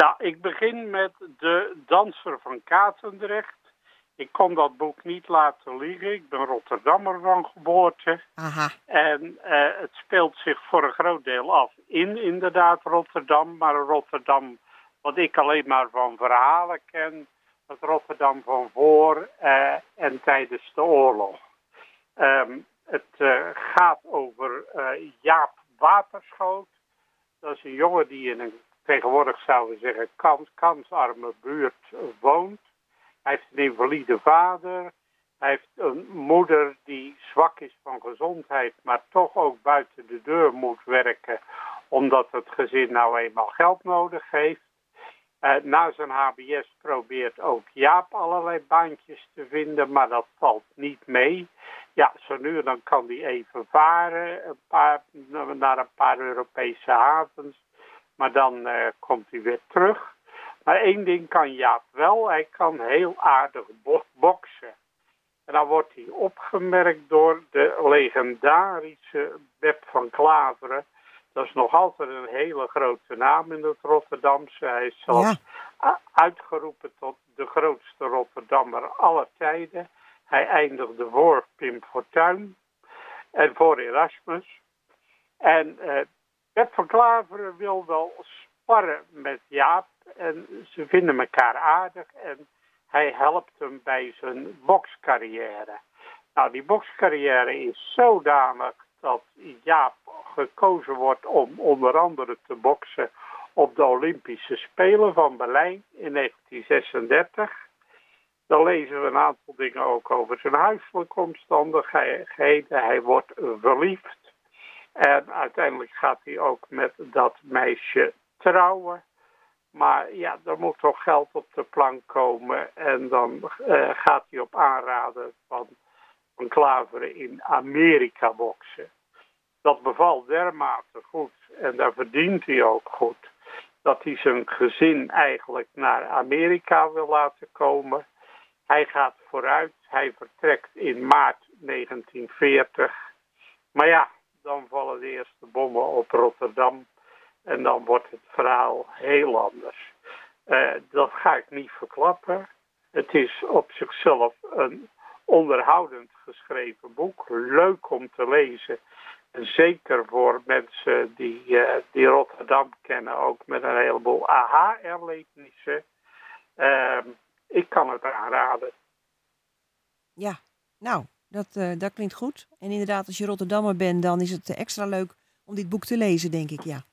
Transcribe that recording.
Nou, ik begin met De Danser van Katendrecht. Ik kon dat boek niet laten liggen. Ik ben Rotterdammer van geboorte. Aha. En eh, het speelt zich voor een groot deel af in inderdaad Rotterdam. Maar Rotterdam, wat ik alleen maar van verhalen ken. Het Rotterdam van voor eh, en tijdens de oorlog. Ehm, het eh, gaat over Jaap Waterschoot. Dat is een jongen die in een, tegenwoordig zouden we zeggen, kans, kansarme buurt woont. Hij heeft een invalide vader. Hij heeft een moeder die zwak is van gezondheid, maar toch ook buiten de deur moet werken, omdat het gezin nou eenmaal geld nodig heeft. Uh, na zijn HBS probeert ook Jaap allerlei baantjes te vinden, maar dat valt niet mee. Ja, zo nu dan kan hij even varen een paar, naar een paar Europese havens, maar dan uh, komt hij weer terug. Maar één ding kan Jaap wel, hij kan heel aardig bo boksen. En dan wordt hij opgemerkt door de legendarische Beb van Klaveren. Dat is nog altijd een hele grote naam in het Rotterdamse. Hij is zelfs ja. uitgeroepen tot de grootste Rotterdammer aller tijden. Hij eindigde voor Pim Fortuyn en voor Erasmus. En uh, Beb van Klaveren wil wel sparren met Jaap. En ze vinden elkaar aardig en hij helpt hem bij zijn bokscarrière. Nou, die bokscarrière is zodanig dat Jaap gekozen wordt om onder andere te boksen op de Olympische Spelen van Berlijn in 1936. Dan lezen we een aantal dingen ook over zijn huiselijke omstandigheden. Hij wordt verliefd. En uiteindelijk gaat hij ook met dat meisje trouwen. Maar ja, er moet toch geld op de plank komen. En dan uh, gaat hij op aanraden van, van Klaveren in Amerika boksen. Dat bevalt dermate goed en daar verdient hij ook goed. Dat hij zijn gezin eigenlijk naar Amerika wil laten komen. Hij gaat vooruit. Hij vertrekt in maart 1940. Maar ja, dan vallen de eerste bommen op Rotterdam. En dan wordt het verhaal heel anders. Uh, dat ga ik niet verklappen. Het is op zichzelf een onderhoudend geschreven boek. Leuk om te lezen. En zeker voor mensen die, uh, die Rotterdam kennen, ook met een heleboel aha-erlebnissen. Uh, ik kan het aanraden. Ja, nou, dat, uh, dat klinkt goed. En inderdaad, als je Rotterdammer bent, dan is het extra leuk om dit boek te lezen, denk ik, ja.